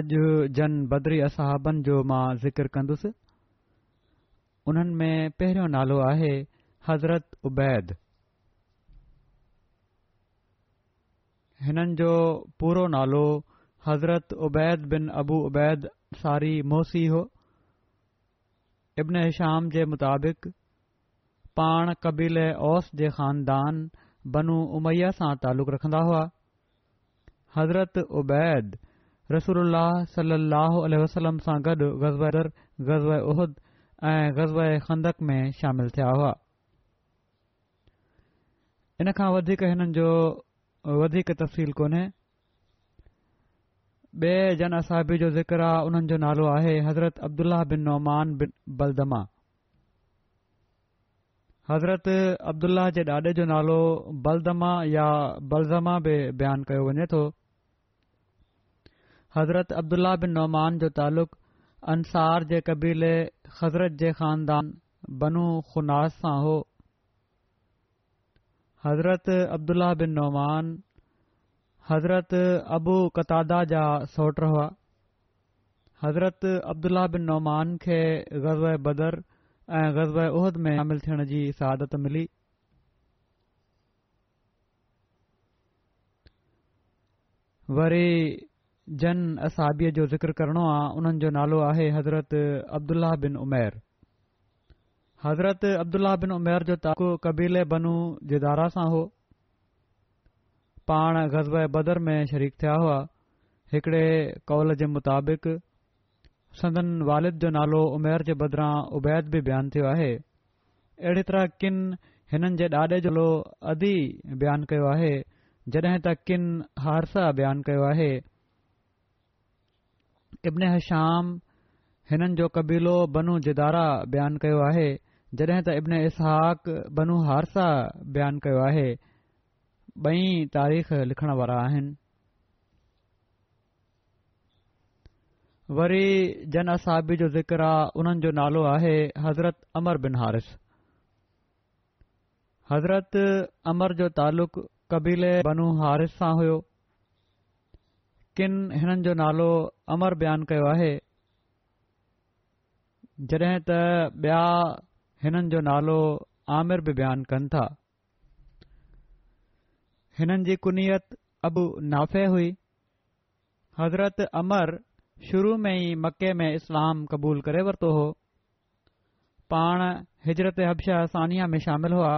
جن जन اصحابن جو जो मां ज़िक्र कंदुसि उन्हनि में نالو नालो आहे हज़रत उबैद جو जो पूरो नालो हज़रत उबैद बिन अबू उबैद सारी मोसी ابن इब्नशाम जे مطابق پان कबील اوس जे خاندان بنو उमैया सां تعلق रखंदा हुआ حضرت उबैद रसूल सलाहु वसलम सां गॾु गज़बर गज़व उहद ऐं ग़ज़ब खंद शामिल थिया हुआ इन खां बे जन साबी जो ज़िक्र हुननि जो नालो आहे हज़रत अब्दुलह बिन नौमान बिन बलदमा हज़रत अब्दुल्लाह जे ॾाॾे जो नालो बलदमा या بلزما बि बयानु कयो वञे थो हज़रत अब्दुल्ला बिन नौमान जो तालुक़ अंसार जे कबीले हज़रत जे ख़ानदान बनू ख़ुनास सां हो हज़रत अब्दुल्ला बिन नौमान हज़रत अबू कतादा जा सोट हुआ हज़रत अब्दुल्ला बिन नौमान खे ग़ज़ब बदर ऐं ग़ज़ब उहद में शामिल थियण जी शहादत मिली वरी जन असाबीअ जो ज़िक्र करिणो आहे उन्हनि जो नालो आहे हज़रत अब्दुल्ल्लाह बिन उमेर हज़रत अब्दुलाह बिन उमेर जो तारको कबीले बनू जिदारा सां हो पाण ग़बे बदर में शरीक थिया हुआ हिकिड़े कॉल जे मुताबिक़ सदन वालिद जो नालो उमेर जे बदिरां उबैद बि बयानु थियो आहे अहिड़ी तरह किन हिननि जे ॾाॾे जो अदी बयानु कयो आहे जॾहिं त किन हारसा बयानु कयो आहे इब्न हश्याम हिननि जो कबीलो बनू जिदारा बयानु कयो आहे जॾहिं त इब्न इसहाक इसहक़नू हारसा बयानु कयो आहे ॿई तारीख़ लिखण वारा आहिनि वरी जन असाबी जो ज़िक्र आहे उन्हनि जो नालो आहे हज़रत अमर बिन हारिस हज़रत अमर जो तालुक़ु कबीले बनू हारिस सां हुयो किन हिननि जो नालो अमर बयानु कयो आहे जॾहिं त ॿिया हिननि जो नालो आमिर बि बयानु कनि था हिननि जी कुनियत अबु नाफ़े हुई हज़रत अमर शुरू में ई मके में इस्लाम क़बूलु करे वरितो हो पाण हिजरत हब्शा सानिया में शामिलु हुआ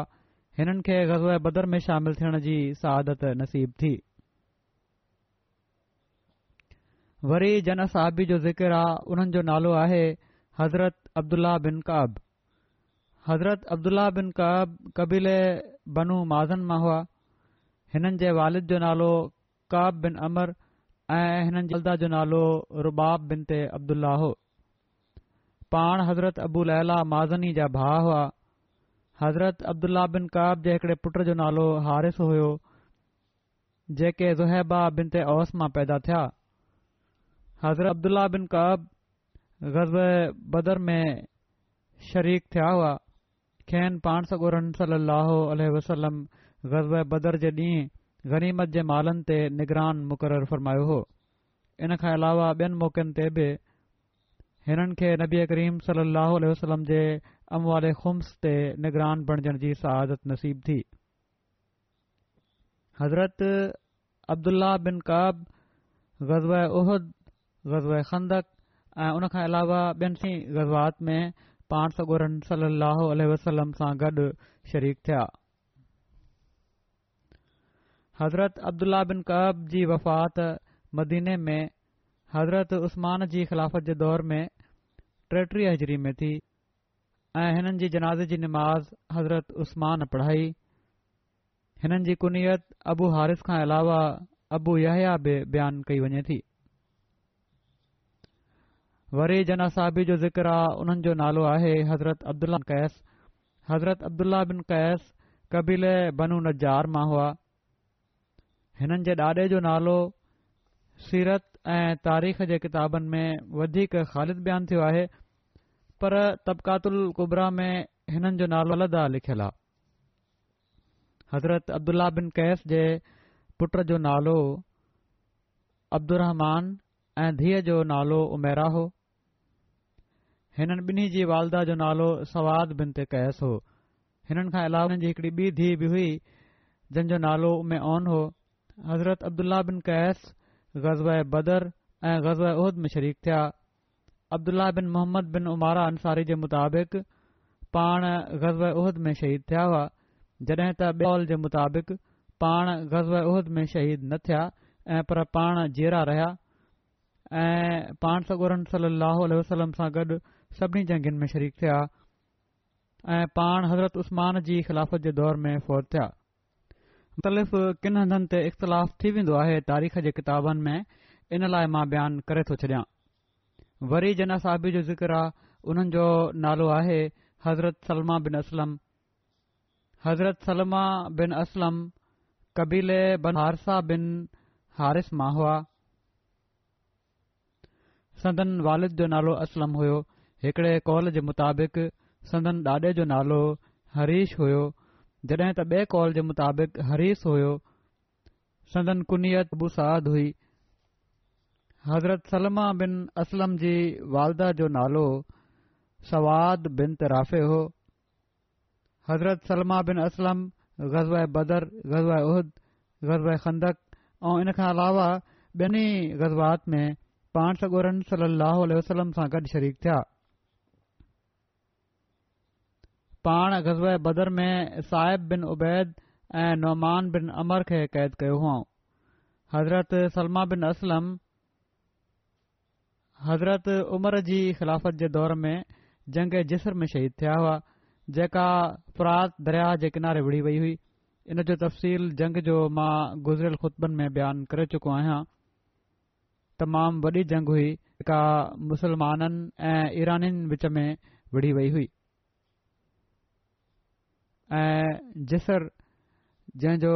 हिननि खे गज़ बदर में शामिलु थियण जी सादत नसीब थी वरी जन साहबी जो ज़िकिर आहे उन्हनि जो नालो आहे हज़रत अब्दुल्ला बिन काब हज़रत अब्दुल्ला बिन काब कबीले बनू माज़न मां हुआ हिननि जे वालिद जो नालो काब बिन अमर ऐं हिननि जल्दा जो नालो रुबाब बिन ते अब्दुल्ला हो पाण हज़रत अबू लैला माज़नी जा भाउ हुआ हज़रत अब्दुल्ला बिन काब जे हिकड़े पुट जो नालो हारिस हुयो जेके ज़ुहैबा बिन ते औस मां पैदा थिया हज़रत अब्दुल बिन कब ग़ज़ब बदर में शरीक थिया हुआ खेन पाण सॻोर सलाहु वसलम ग़ज़ब बदर जे ॾींहुं गनीमत जे मालनि ते निगरान मुक़ररु फ़रमायो हो इन खां अलावा ॿियनि मौक़नि ते बि हिननि खे नबी करीम सलाहु वसलम जे अम वारे ख़ुम्स ते निगरान बणजण जी शहादत नसीब थी हज़रत अब्दुल्ला बिन कब उहद ग़ज़ा खंदक ऐं उन खां अलावा ॿियनि सी गज़वायात में पाण सगुरन सली अलसलम सां गॾु शरीक थिया हज़रत अब्दुला बिन कब जी वफ़ात मदीने में हज़रत उसमान जी ख़िलाफ़त जे दौर में टेटीह हज़री में थी ऐं जी जनाज़ जी निमाज़ हज़रत उस्मान पढ़ाई हिननि जी कुनीयत अबू हारिस खां अलावा अबू याहया बि बयानु कई वञे थी वरी जन जनासी जो ज़िक्र हुननि जो नालो आहे हज़रत अब्दुल्ला कैस हज़रत अब्दुल्ला बिन कैस कबील बनू नज़ार जार मां हुआ हिननि जे ॾाॾे जो नालो सीरत ऐं तारीख़ जे किताबनि में वधीक ख़ालिद बयानु थियो आहे पर तबिकातल कुबरा में हिननि जो नालो अलदा लिखियलु आहे हज़रत अब्दुल्ला बिन कैस जे पुट जो नालो अब्दुर रहमान ऐं धीअ जो नालो उमेरा हो हिननि ॿिन्ही जी वालदा जो नालो सवाद बिन ते कैस हो हिननि खां अलावा हुननि जी हिकड़ी ॿी धीउ बि हुई जंहिंजो नालो में ऑन हो हज़रत अब्दुल्ल्ला बिन कैस गज़व बदर ऐं गज़व उहिद में शरीक़िया अब्दुल्ल्ला बिन मोहम्मद बिन उमारा अंसारी जे मुताब पाण ग़ज़बद में शहीद थिया हुआ जॾहिं त ॿिया जे मुताबिक़ पाण गज़व उहिद में शहीद न थिया ऐं पर पाण जहिड़ा रहिया ऐं पाण सगोरन सली अलसलम सां गॾु सभिनी जंग में शरीक थिया ऐं पाण हज़रत उस्मान जी ख़िलाफ़त जे दौर में फौर थिया मुख़्तलिफ़ किन हंधनि ते इख़्तिलाफ़ थी वेंदो आहे तारीख़ जे किताबनि में इन लाइ मां बयानु करे थो छॾियां वरी जन साबी जो ज़िकिर आहे उन्हनि जो नालो आहे हज़रत सलमा बिन असलम हज़रत सलमा बिन असलम कबीले बन हारसा बिन हारिस्मा हुआ सदन वालिद जो नालो असलम हुयो हिकड़े कॉल जे मुताबिक़ संदन ॾाॾे जो नालो हरीश हुयो जड॒हिं त ॿिए कॉल जे मुताबिक़ हरीश हुयो सदन कुनियत बुसाद हुई हज़रत सलमा बिन असलम जी वालदा जो नालो सवाद बिन तिराफ़े हो हज़रत सलमा बिन असलम ग़ज़ाए बदर ग़ज़ाए उहद ग़ज़ा खंदक ऐं इन खां अलावा ॿिनि ग़ज़ात में पाण सगोरन सली अलसलम सां गॾु शरीक थिया पाण ग़ज़ब बदर में साहिब बिन उबैद ऐं नौमान बिन अमर खे क़ैद कयो हुआ हज़रत सलमा बिन असलम हज़रत उमर जी ख़िलाफ़त जे दौर में जंग میں में शहीद थिया हुआ जेका फरात दरिया जे किनारे विढ़ी वई हुई इन जो तफ़सील जंग जो मां गुज़िरियल खुतबनि में बयानु करे चुको आहियां तमामु वॾी जंग हुई जेका मुसलमाननि ऐं ईरनि विच में विड़ी वई हुई ऐं जिसर जंहिंजो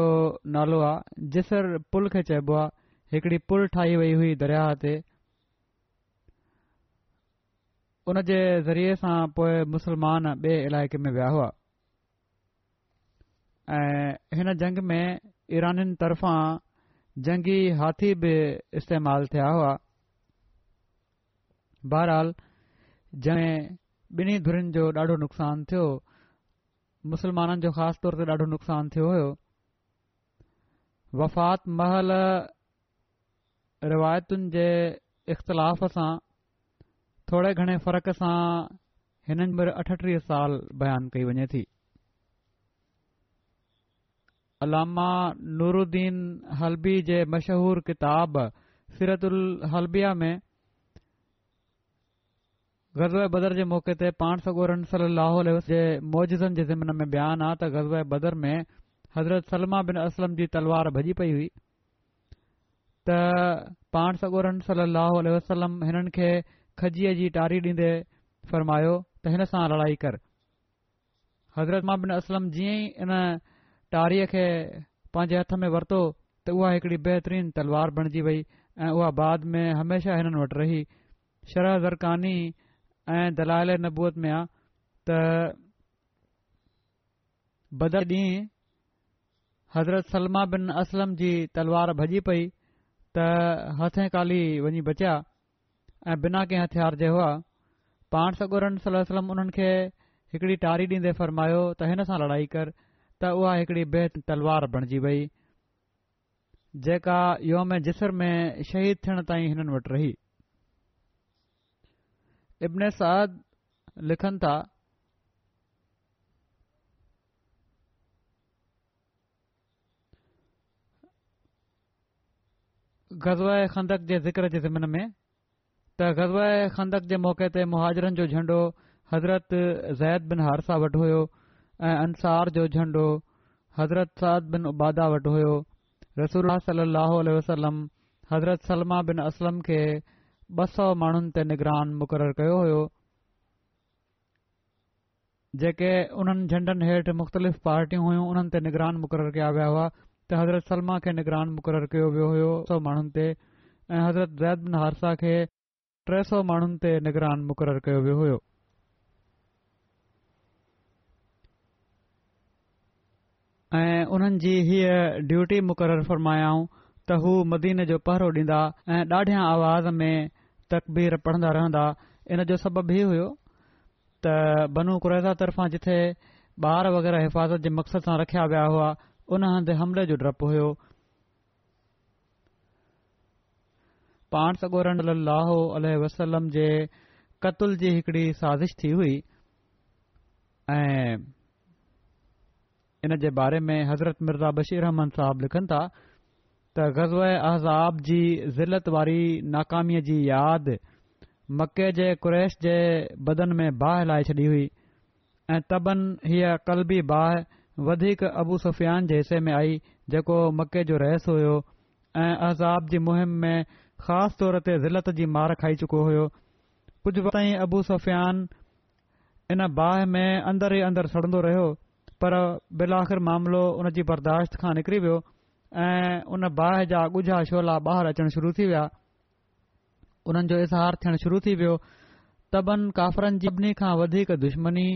नालो आहे जिसर पुल खे चइबो आहे हिकड़ी पुल ठाही वेई हुई दरिया ते उन जे ज़रिए सां पोइ मुस्लमान ॿिए इलाइक़े में विया हुआ ऐं हिन जंग में ईरानी तरफ़ां जंगी हाथी बि इस्तेमालु थिया हुआ बहरहाल जंहिं ॿिन्ही धुरिन जो ॾाढो नुक़सानु थियो मुस्लमाननि जो ख़ासि तौर ते ॾाढो नुक़सानु थियो हुयो वफ़ात महल रिवायतुनि जे इख़्तिलाफ़ सां थोरे घणे फ़र्क़ सां हिननि भेरे अठटीह साल बयानु कई वञे थी अलामा नूर हलबी जे मशहूरु किताब सिरतु हलबिया में गज़वाय बदर जे मौक़े ते पाण सगोरन सलो जे मौजिज़नि जे ज़िमिन में बयानु بدر त حضرت बदर में हज़रत सलमा बिन असलम जी तलवार भॼी पई हुई त पाण सगोरन وسلم हिननि खे खजीअ जी टाड़ी ॾींदे फ़रमायो त हिन सां लड़ाई कर حضرت बिन असलम اسلم ई इन टाड़ीअ खे पंहिंजे हथ में ورتو त उहा हिकिड़ी बहितरीनु तलवार बणजी वई بعد बाद में हमेशह हिननि वटि रही शरहरानी ऐं दलाल जे में आहे त बदर ॾींहुं हज़रत सलमा बिन असलम जी तलवार भॼी पई त हथे काली वञी बचिया ऐं बिना कंहिं हथियार जे हुआ पाण सगोर सलम उन्हनि खे हिकड़ी टारी ॾींदे फ़रमायो त हिन सां लड़ाई कर त उहा हिकड़ी बेहत तलवार बणजी वई जेका योम जिसम में शहीद थियण ताईं हिननि वटि रही इबन साद लिखनि था ग़ज़ा जे ज़िमिन में त ग़ज़ ख़ंदक जे मौक़े ते मुहाजरनि जो झंडो हज़रत ज़ैद बिन हारसा वटि हुयो ऐं अंसार जो झंडो हज़रत सद बिन उबादा वटि हुयो रसूल सलाहु वसलम हज़रत सलमा बिन असलम खे ॿ सौ माण्हुनि ते मुक़ररु कयो हो जेके उन्हनि झंडनि हेठि मुख़्तलिफ़ पार्टियूं हुयूं उन्हनि ते निगरान मुक़ररु कया विया हुआ त हज़रत सलमा खे निगरान मुक़ररु कयो वियो सौ माण्हुनि ते ऐं हज़रत हारसा खे टे सौ माण्हुनि ते निगरान मुक़ररु कयो वियो हो ऐं उन्हनि जी हीअ ड्यूटी मुक़ररु फरमायाऊं त हू मदीन जो पहरो ॾींदा ऐं ॾाढियां आवाज़ में तकबीर पढ़ंदा रहंदा इन जो सबब हीउ हुयो त बनु क्रैज़ा तर्फ़ां जिथे ॿार वग़ैरह हिफ़ाज़त जे मक़सदु सां रखिया विया हुआ उन हंधि हमले जो डपु हुयो पाण सगोर लाहो अल वसलम जे कतुल जी हिकड़ी साज़िश थी हुई इन जे बारे में हज़रत मिर्ज़ा बशीर रहमन साहिब लिखनि था त ग़ज़ए अहज़ाब जी ज़िलत वारी नाकामीअ जी यादि मके जे कुरैश जे बदन में बाहि लाहे छॾी हुई ऐं तबन हीअ क़लबी बाहि वधीक अबू सुफ़ियान जे हिसे में आई जेको मके जो रहस हुयो ऐं अहज़ाब जी मुहिम में ख़ासि तौर ते ज़िलत जी मार खाई चुको हुयो कुझु वक़्तु ताईं सुफ़ियान इन बाहि में अंदर ई अंदरु सड़ंदो रहियो पर बिलाख़िर आख़िर मामिलो उन जी बर्दाश्त खां निकिरी वियो उन बाहि जा ॻुझा छोला ॿाहिरि अचणु शुरू थी विया उन्हनि जो इज़हार थियणु शुरू थी वियो तबन काफ़रनि जिबनी खां वधीक दुश्मनी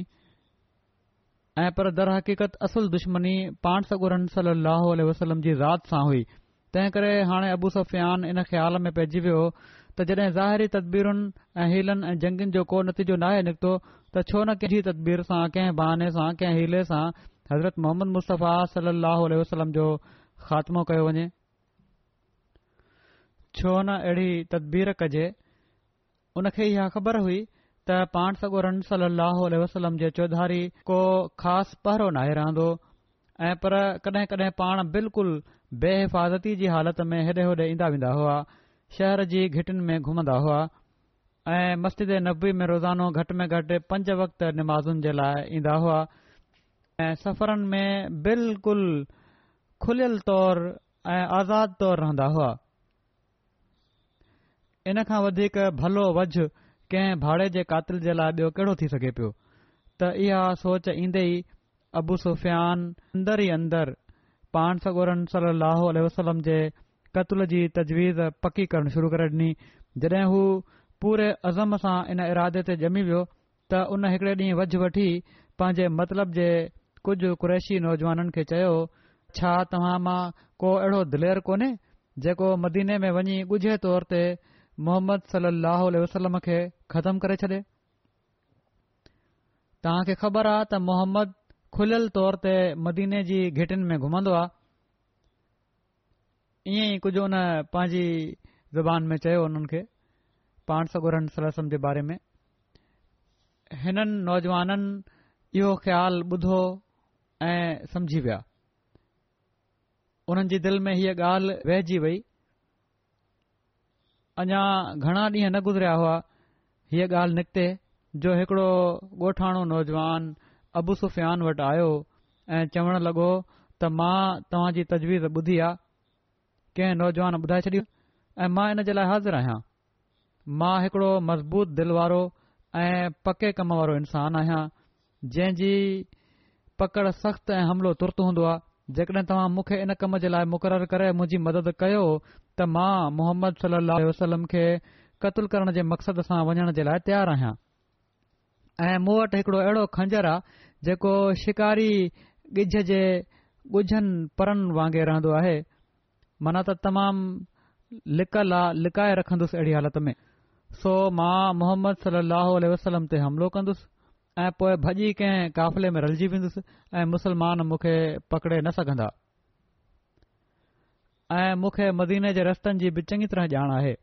ऐं पर हक़ीक़त असुल दुश्मनी पाण सगुरन सलाह वसलम जी ज़ात सां हुई तंहिं करे हाणे अबु सफयान इन ख़्याल में पइजी वियो त जॾहिं ज़ाहिरी तदबीरुनि ऐं हीलनि ऐं जंगनि जो को नतीजो नाहे निकितो त छो न किथी तदबीर सां कंहिं बहाने सां कंहिं हीले सां हज़रत मोहम्मद मुस्तफ़ाफ़ा सलाहु वसलम जो ख़ात्मो कयो वञे छो न अहिड़ी तदबीर कजे उनखे इहा ख़बर हुई त पाण सगो रनसली जे चौधारी को ख़ासि पहरो नाहे रहंदो ऐं पर कड॒हिं कड॒हिं पाण बिल्कुल बेहफ़ती जी हालति में हेॾे होॾे ईंदा वेंदा हुआ शहर जी घिटियुनि में घुमंदा हुआ ऐं मस्जिद नबी में रोज़ानो घटि में घटि पंज वक़्त नमाज़ुनि जे लाइ ईंदा हुआ ऐं सफ़रनि में बिल्कुलु खुलियल तौर ऐं आज़ाद तौर रहंदा हुआ इन खां वधीक भलो वझ कंहिं भाड़े जे कातिल जे लाइ ॿियो कहिड़ो थी सघे पियो त इहा सोच ईंदे ई अबु सुफयान अ ई अंदरि पाण सगोरन सल वसलम जे कतल जी तजवीज़ पकी करण शुरू करे डि॒नी जड॒हिं हू पूरे अज़म सां इन इरादे ते जमी वियो त उन हिकड़े ॾींहुं वझ वठी पंहिंजे मतिलब जे कुझु कुरैशी नौजवाननि खे चयो छा तव्हां मां को अहिड़ो दिलेर कोन्हे जेको मदीने में वञी ॻुझे तौर ते मोहम्मद सलाहु वसलम खे ख़तम करे छॾे तव्हां खे ख़बर आ त मोहम्मद खुलियल तौर ते मदीने जी घिटियुनि में घुमंदो आहे ईअं ई कुझु हुन पंहिंजी ज़बान में चयो हुननि खे पाण सगुरनि सलसम जे बारे में हिननि नौजवाननि इहो ख़्यालु ॿुधो ऐं समझी विया उन्हनि जी दिलि में हीअ ॻाल्हि वहिजी वई अञा घणा ॾींहं न गुज़रिया हुआ हीअ ॻाल्हि निकिते जो हिकिड़ो गोठाणो नौजवान अबु सुफ़ियान वटि आयो ऐं चवणु लॻो त मां तव्हांजी तजवीज़ ॿुधी आहे कंहिं नौजवान ॿुधाए छॾियो ऐं मां हिन जे लाइ हाज़िर आहियां मां हिकिड़ो मज़बूत दिलि वारो ऐं पके कम वारो इंसानु आहियां जंहिंजी पकड़ सख़्तु ऐं हमिलो तुर्त हूंदो आहे जेकड॒हिं तव्हां मूंखे इन कम जे लाइ मुक़ररु करे मुंहिंजी मदद कयो त मां मोहम्मद सलम खे क़तलु करण जे मक़सद सां वञण जे लाइ तयार आहियां ऐ मूं वटि हिकड़ो अहिड़ो खंजर आहे जेको शिकारी ॻिझ जे ॻुझनि परनि वांगुरु रहंदो आहे माना त तमाम लिकल आहे लिकाए रखन्दुसि अहिड़ी हालति में सो मां मोहम्मद सलाह वसलम ते हमिलो कंदुसि ऐं पोइ भॼी कंहिं काफ़िले में रलिजी वेंदुसि ऐं मुसलमान मूंखे पकड़े न सघंदा ऐं मूंखे मदीने जे रस्तनि जी बि चङी तरह ॼाण आहे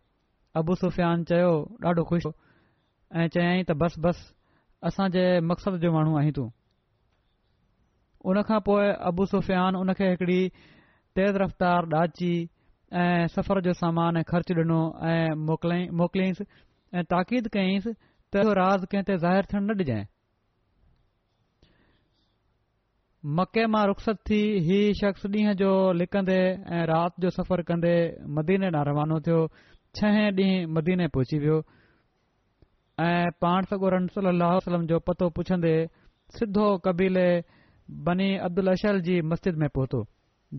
अबू सुफ़ियान चयो ॾाढो ख़ुशि ऐं चयाईं त बस बस असांजे मक़सद जो माण्हू आहीं तूं उन खां पोइ सुफ़ियान उन खे हिकड़ी तेज़ रफ़्तार ॾाची ऐं सफ़र जो सामान ख़र्च ॾिनो ऐं मोकिलियईंसि ऐं ताक़ीद कयईंसि त राज़ कंहिं ते न ॾिजांइ मके मां रुख़्स थी हीउ शख़्स ॾींहं जो लिकंदे ऐं राति जो सफ़र कंदे मदीने न रवानो थियो छह ॾींहं मदीने पहुची वियो ऐं पाण सगो रमसलो वसलम जो पतो पुछंदे सिधो कबीले बनी अब्दुल अशर जी मस्जिद में पहुतो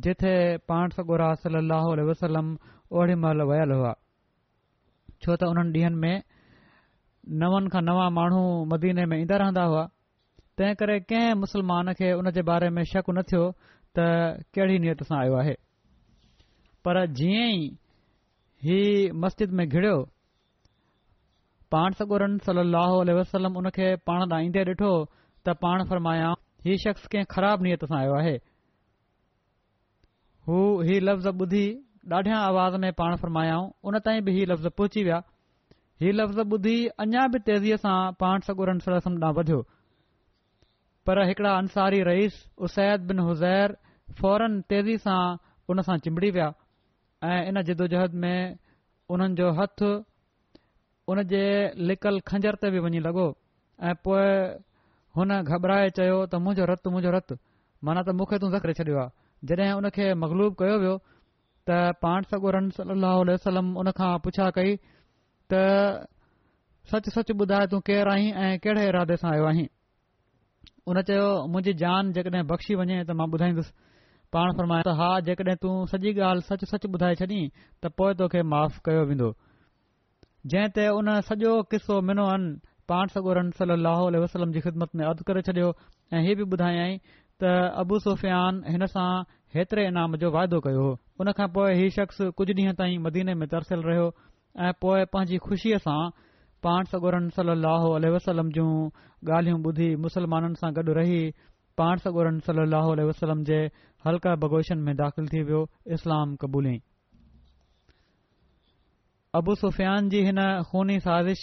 जिथे पाण सॻो रहल वसलम ओड़ी महिल वियल हुआ छो त उन्हनि ॾींहनि में नवनि खां नवा माण्हू मदीने में ईंदा रहंदा हुआ तंहिं करे कंहिं मुस्लमान खे हुन जे बारे में शक न थियो त कहिड़ी नीयत सां आयो आहे पर जीअं ई हीउ मस्जिद में घिड़ियो पाण सगुरन सलाह वसलम उन खे पाण ॾांहुं ईंदे ॾिठो त पाण फ़र्माया ही शख्स कंहिं ख़राब नीयत सां आयो आहे हू हीउ लफ़्ज़ ॿुधी ॾाढियां आवाज़ में पाण फ़र्मायाऊं उन ताईं बि हीउ लफ़्ज़ पहुची विया हीउ लफ़्ज़ ॿुधी अञा बि तेज़ीअ सां पाण सगोरन सल समुंड वधियो पर हिकड़ा अंसारी रईस उसैद बिन हुज़ैर फौरन तेज़ी सां उन सां चिंबड़ी विया ऐं इन जिदोजहद में उन्हनि जो हथ उन जे लिकल खंजर ते बि वञी लॻो ऐं पोए हुन घबराए चयो त मुंहिंजो रतु मुंहिंजो रतु माना त मूंखे तू ज़रे छॾियो आहे जॾहिं हुन खे मगलूब कयो वियो त पाण सगोरन सली वसलम उन खां पुछा कई त सच सच ॿुधाए तू केर आहीं ऐं कहिड़े इरादे सां आयो आहीं उन चयो मुंहिंजी जान जेकॾहिं बख़्शी वञे त मां ॿुधाईंदुसि पाण फरमायो त हा जेकॾहिं तूं सॼी ॻाल्हि सच सच ॿुधाए छॾीं त पोए तोखे माफ़ कयो वेंदो जंहिं ते हुन सॼो किसो मिनो अन पाण सगोरन सली अलसलम जी ख़िदमत में अद करे छॾियो ऐं ही बि ॿुधायाईं त अबु सुफयान हिन सां हेतिरे इनाम जो वाइदो कयो हो उनखां पोइ हीउ शख़्स कुझु ॾींहं ताईं मदीने में तरसियलु रहियो ऐं पोइ पंहिंजी खुशीअ सां पाण सगोरन सलाहु वसलम जूं ॻाल्हियूं ॿुधी मुसलमाननि सां गॾु रही पाण सगोरन सलो वसलम जे हल्का बगोशन में दाख़िल थी वियो इस्लाम क़बूल अबू सुफ़ियान जी हिन ख़ूनी साज़िश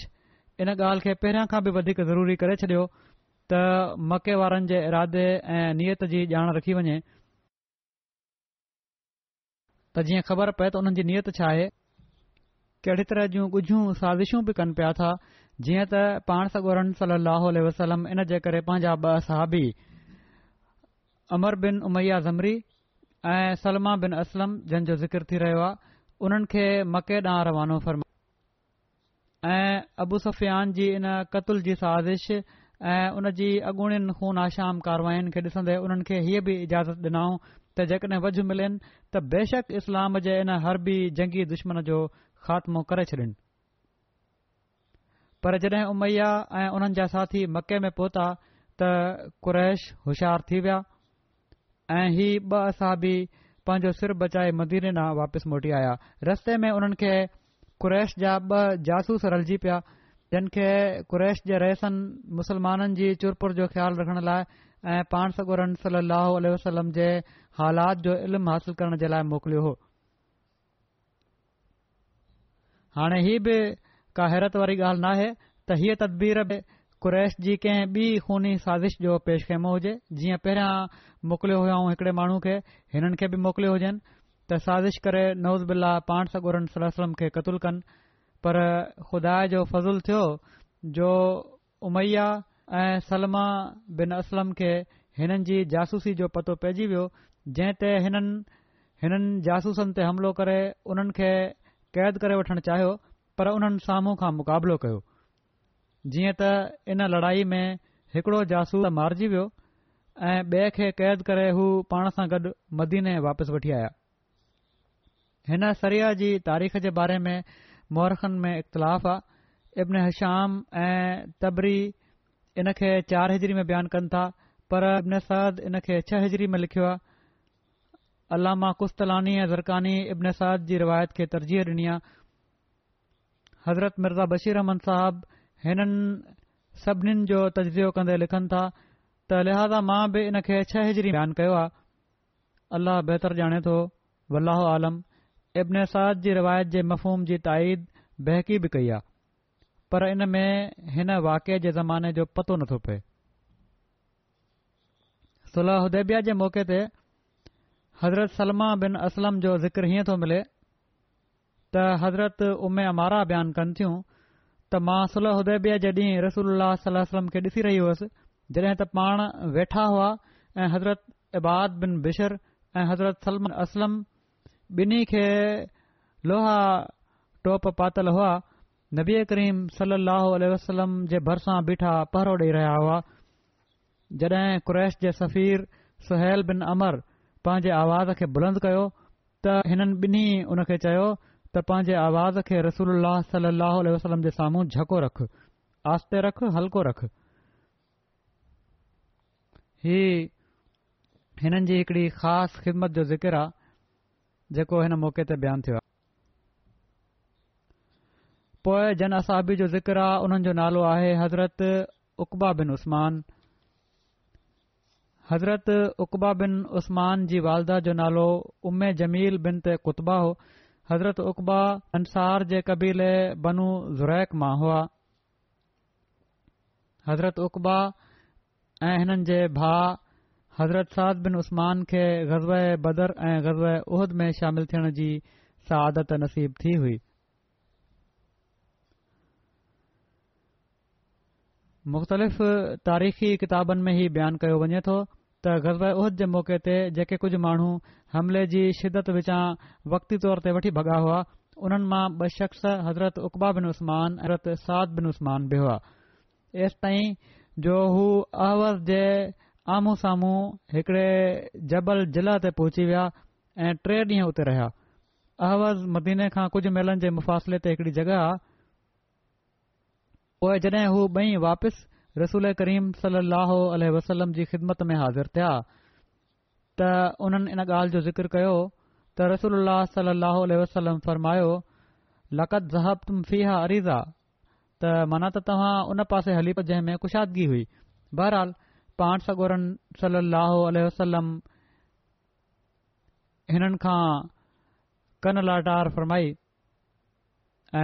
इन ॻाल्हि खे पहिरियां खां बि वधीक ज़रूरी करे छॾियो त मके वारनि जे इरादे ऐं नियत जी ॼाण रखी वञे त जीअं ख़बर पए त उन्हनि जी नियत छा आहे कहिड़े तरह जूं ॻुझियूं साज़िशूं बि कनि पिया था जीअं त पाण सगोरन सली वसलम इन जे करे पंहिंजा ब सहाबी अमर बिन उमैया ज़मरी ऐं सलमा बिन असलम जंहिंजो ज़िकर थी रहियो आहे उन्हनि खे मके ॾांहुं रवानो फरमायो ऐं अबूसफियान जी इन कतल जी साज़िश ऐं उन जी अगूणियुनि ख़ून आशाम कारवायुनि खे ॾिसंदे उन्हनि खे हीअ बि इजाज़त डि॒न त जेकॾहिं वज़ू मिलनि त बेशक इस्लाम जे इन हरबी जंगी दुश्मन जो ख़ात्मो करे छॾिन पर जॾहिं उमैया ऐं उन्हनि जा साथी मके में पहुता त कुरैश होशियार थी विया ऐं ही ॿ असाबी पंहिंजो सिर बचाए मदीने ना वापसि मोटी आया रस्ते में उन्हनि खे कुरैश जा ॿ जासूस रलिजी पिया जिन खे कुरैश जे रहसनि मुस्लमाननि जी चुरपुर जो ख़्यालु रखण लाइ ऐं पाण सागोर वसलम जे हालात जो इल्मु हासिल करण जे लाइ मोकिलियो हो हाणे हीअ बि का हैरत वारी ॻाल्हि नाहे त हीअ तदबीर कुरैश जी कंहिं बि ख़ूनी साज़िश जो पेश पेशकेमो हुजे जीअं पहिरियां मोकिलियो हुयो हिकड़े माण्हू खे हिननि खे बि मोकिलियो हुजनि त साज़िश करे नौज़ बिल्ला पाण सगोरन सलम खे क़तलु कनि पर ख़ुदा जो फज़ुल थियो जो उमैया ऐं सलमा बिन असलम खे हिननि जी जासूसी जो पतो पइजी वियो जंहिं ते हिननि हिननि जासूसनि ते हमिलो करे उन्हनि खे क़ैद करे वठणु चाहियो पर उन्हनि साम्हूं खां मुक़ाबिलो कयो जीअं त इन लड़ाई में हिकड़ो जासूस मारिजी वियो ऐं बे खे क़ैद करे हू पाण सां गॾु मदीने वापसि वठी आया हिन सरिया जी तारीख़ जे बारे में मोरखनि में इख़्तिलाफ़ु आहे इब्न हि ऐं तबरी इनखे चार हिजरी में बयानु कन था पर इब्न साद इन खे छह हिजरी में लिखियो आहे अलाह मां कुस्तलानी ऐं ज़रकानी इब्न साद जी रिवायत खे तरजीह डि॒नी आहे हज़रत मिर्ज़ा बशीर अहमन साहिब हिननि सभिनीनि जो तज्ीहो कन्दे लिखनि था त लिहाज़ा मां बि इनखे छह हिजरी बयानु कयो आहे अल्लाह बहितर ॼाणे थो अलाहालम इब्न साद जी रिवायत जे मफ़ोम जी ताईद बहकीब कई आहे पर इन में हिन वाक़े जे ज़माने जो पतो नथो पए सुलह उदैबिया जे मौक़े ते हज़रत सलमा बिन असलम जो ज़िक्र हीअं थो मिले त हज़रत उमे अ मारा बयानु कनि थियूं त मां सुलह उदेबिया जे ॾींहुं रसूल सलम खे ॾिसी रही हुअसि जॾहिं त पाण वेठा हुआ ऐं हज़रत इबाद बिन बिशर ऐं हज़रत सलमन असलम ॿिन्ही खे लोहा टोप पातल हुआ नबी करीम सलाह वसलम जे भर बीठा पहरो ॾेई रहिया हुआ जड॒हिं कुरैश जे सफ़ीर सुहैल बिन अमर पंहिंजे आवाज़ खे बुलंद कयो त हिननि बिनी हुन खे चयो त पंहिंजे आवाज़ खे रसूल اللہ वसलम जे साम्हूं झको रख आस्ते रख हल्को रख ही हिननि जी हिकड़ी ख़ासि ख़िदमत जो ज़िकर आहे जेको हिन मौके ते बयानु थियो आहे पोए जन असाबी जो ज़िकिर आहे उन्हनि जो नालो आहे हज़रता बिन عثمان हज़रत उकबा बिन उस्मान जी वालदा जो नालो उम्मे जमील बिन त कुतबा हो हज़रत उबा अंसार जे بنو बनू ज़ुरैक मां हुआ हज़रत उकबा ऐं हिननि जे भाउ हज़रत साद बिन उस्मान खे ग़ज़बर ऐं ग़ज़ब उहद में शामिल थियण जी सादत नसीब थी हुई मुख़्तलिफ़ तारीखी किताबनि में ई बयानु कयो वञे थो त ग़ज़ उहिद जे मौक़े ते जेके कुझु माण्हू हमले जी शिदत विचा वकी तौर ते वठी भॻा हुआ उन्हनि मां ॿ शख़्स हज़रत उकबा बिन उसमानत साद बिन उसमान बि हुआ एस ताईं जो हू अहवाज़ जे आम्ह साम्हूं हिकड़े जबल ज़िला ते पहुची विया ऐं टे ॾींहं उते रहिया अहवाज़ मदीने खां कुझु मेलनि जे मुफ़ासिले ते हिकड़ी जॻह आहे पोइ जॾहिं हू ॿई वापसि रसूल करीम सल अल वसलम जी ख़िदमत में हाज़िर थिया त उन्हनि इन ॻाल्हि जो ज़िक्र कयो त रसूल सल अल वसलम फ़रमायो लकत ज़हब तुम फ़ीहा अरीज़ा त माना त तव्हां उन पासे हली पियो जंहिं में कुशादगी हुई बहरहाल पाण सगोरन सलाह वसलम हिननि खां कन लाटार फ़रमाई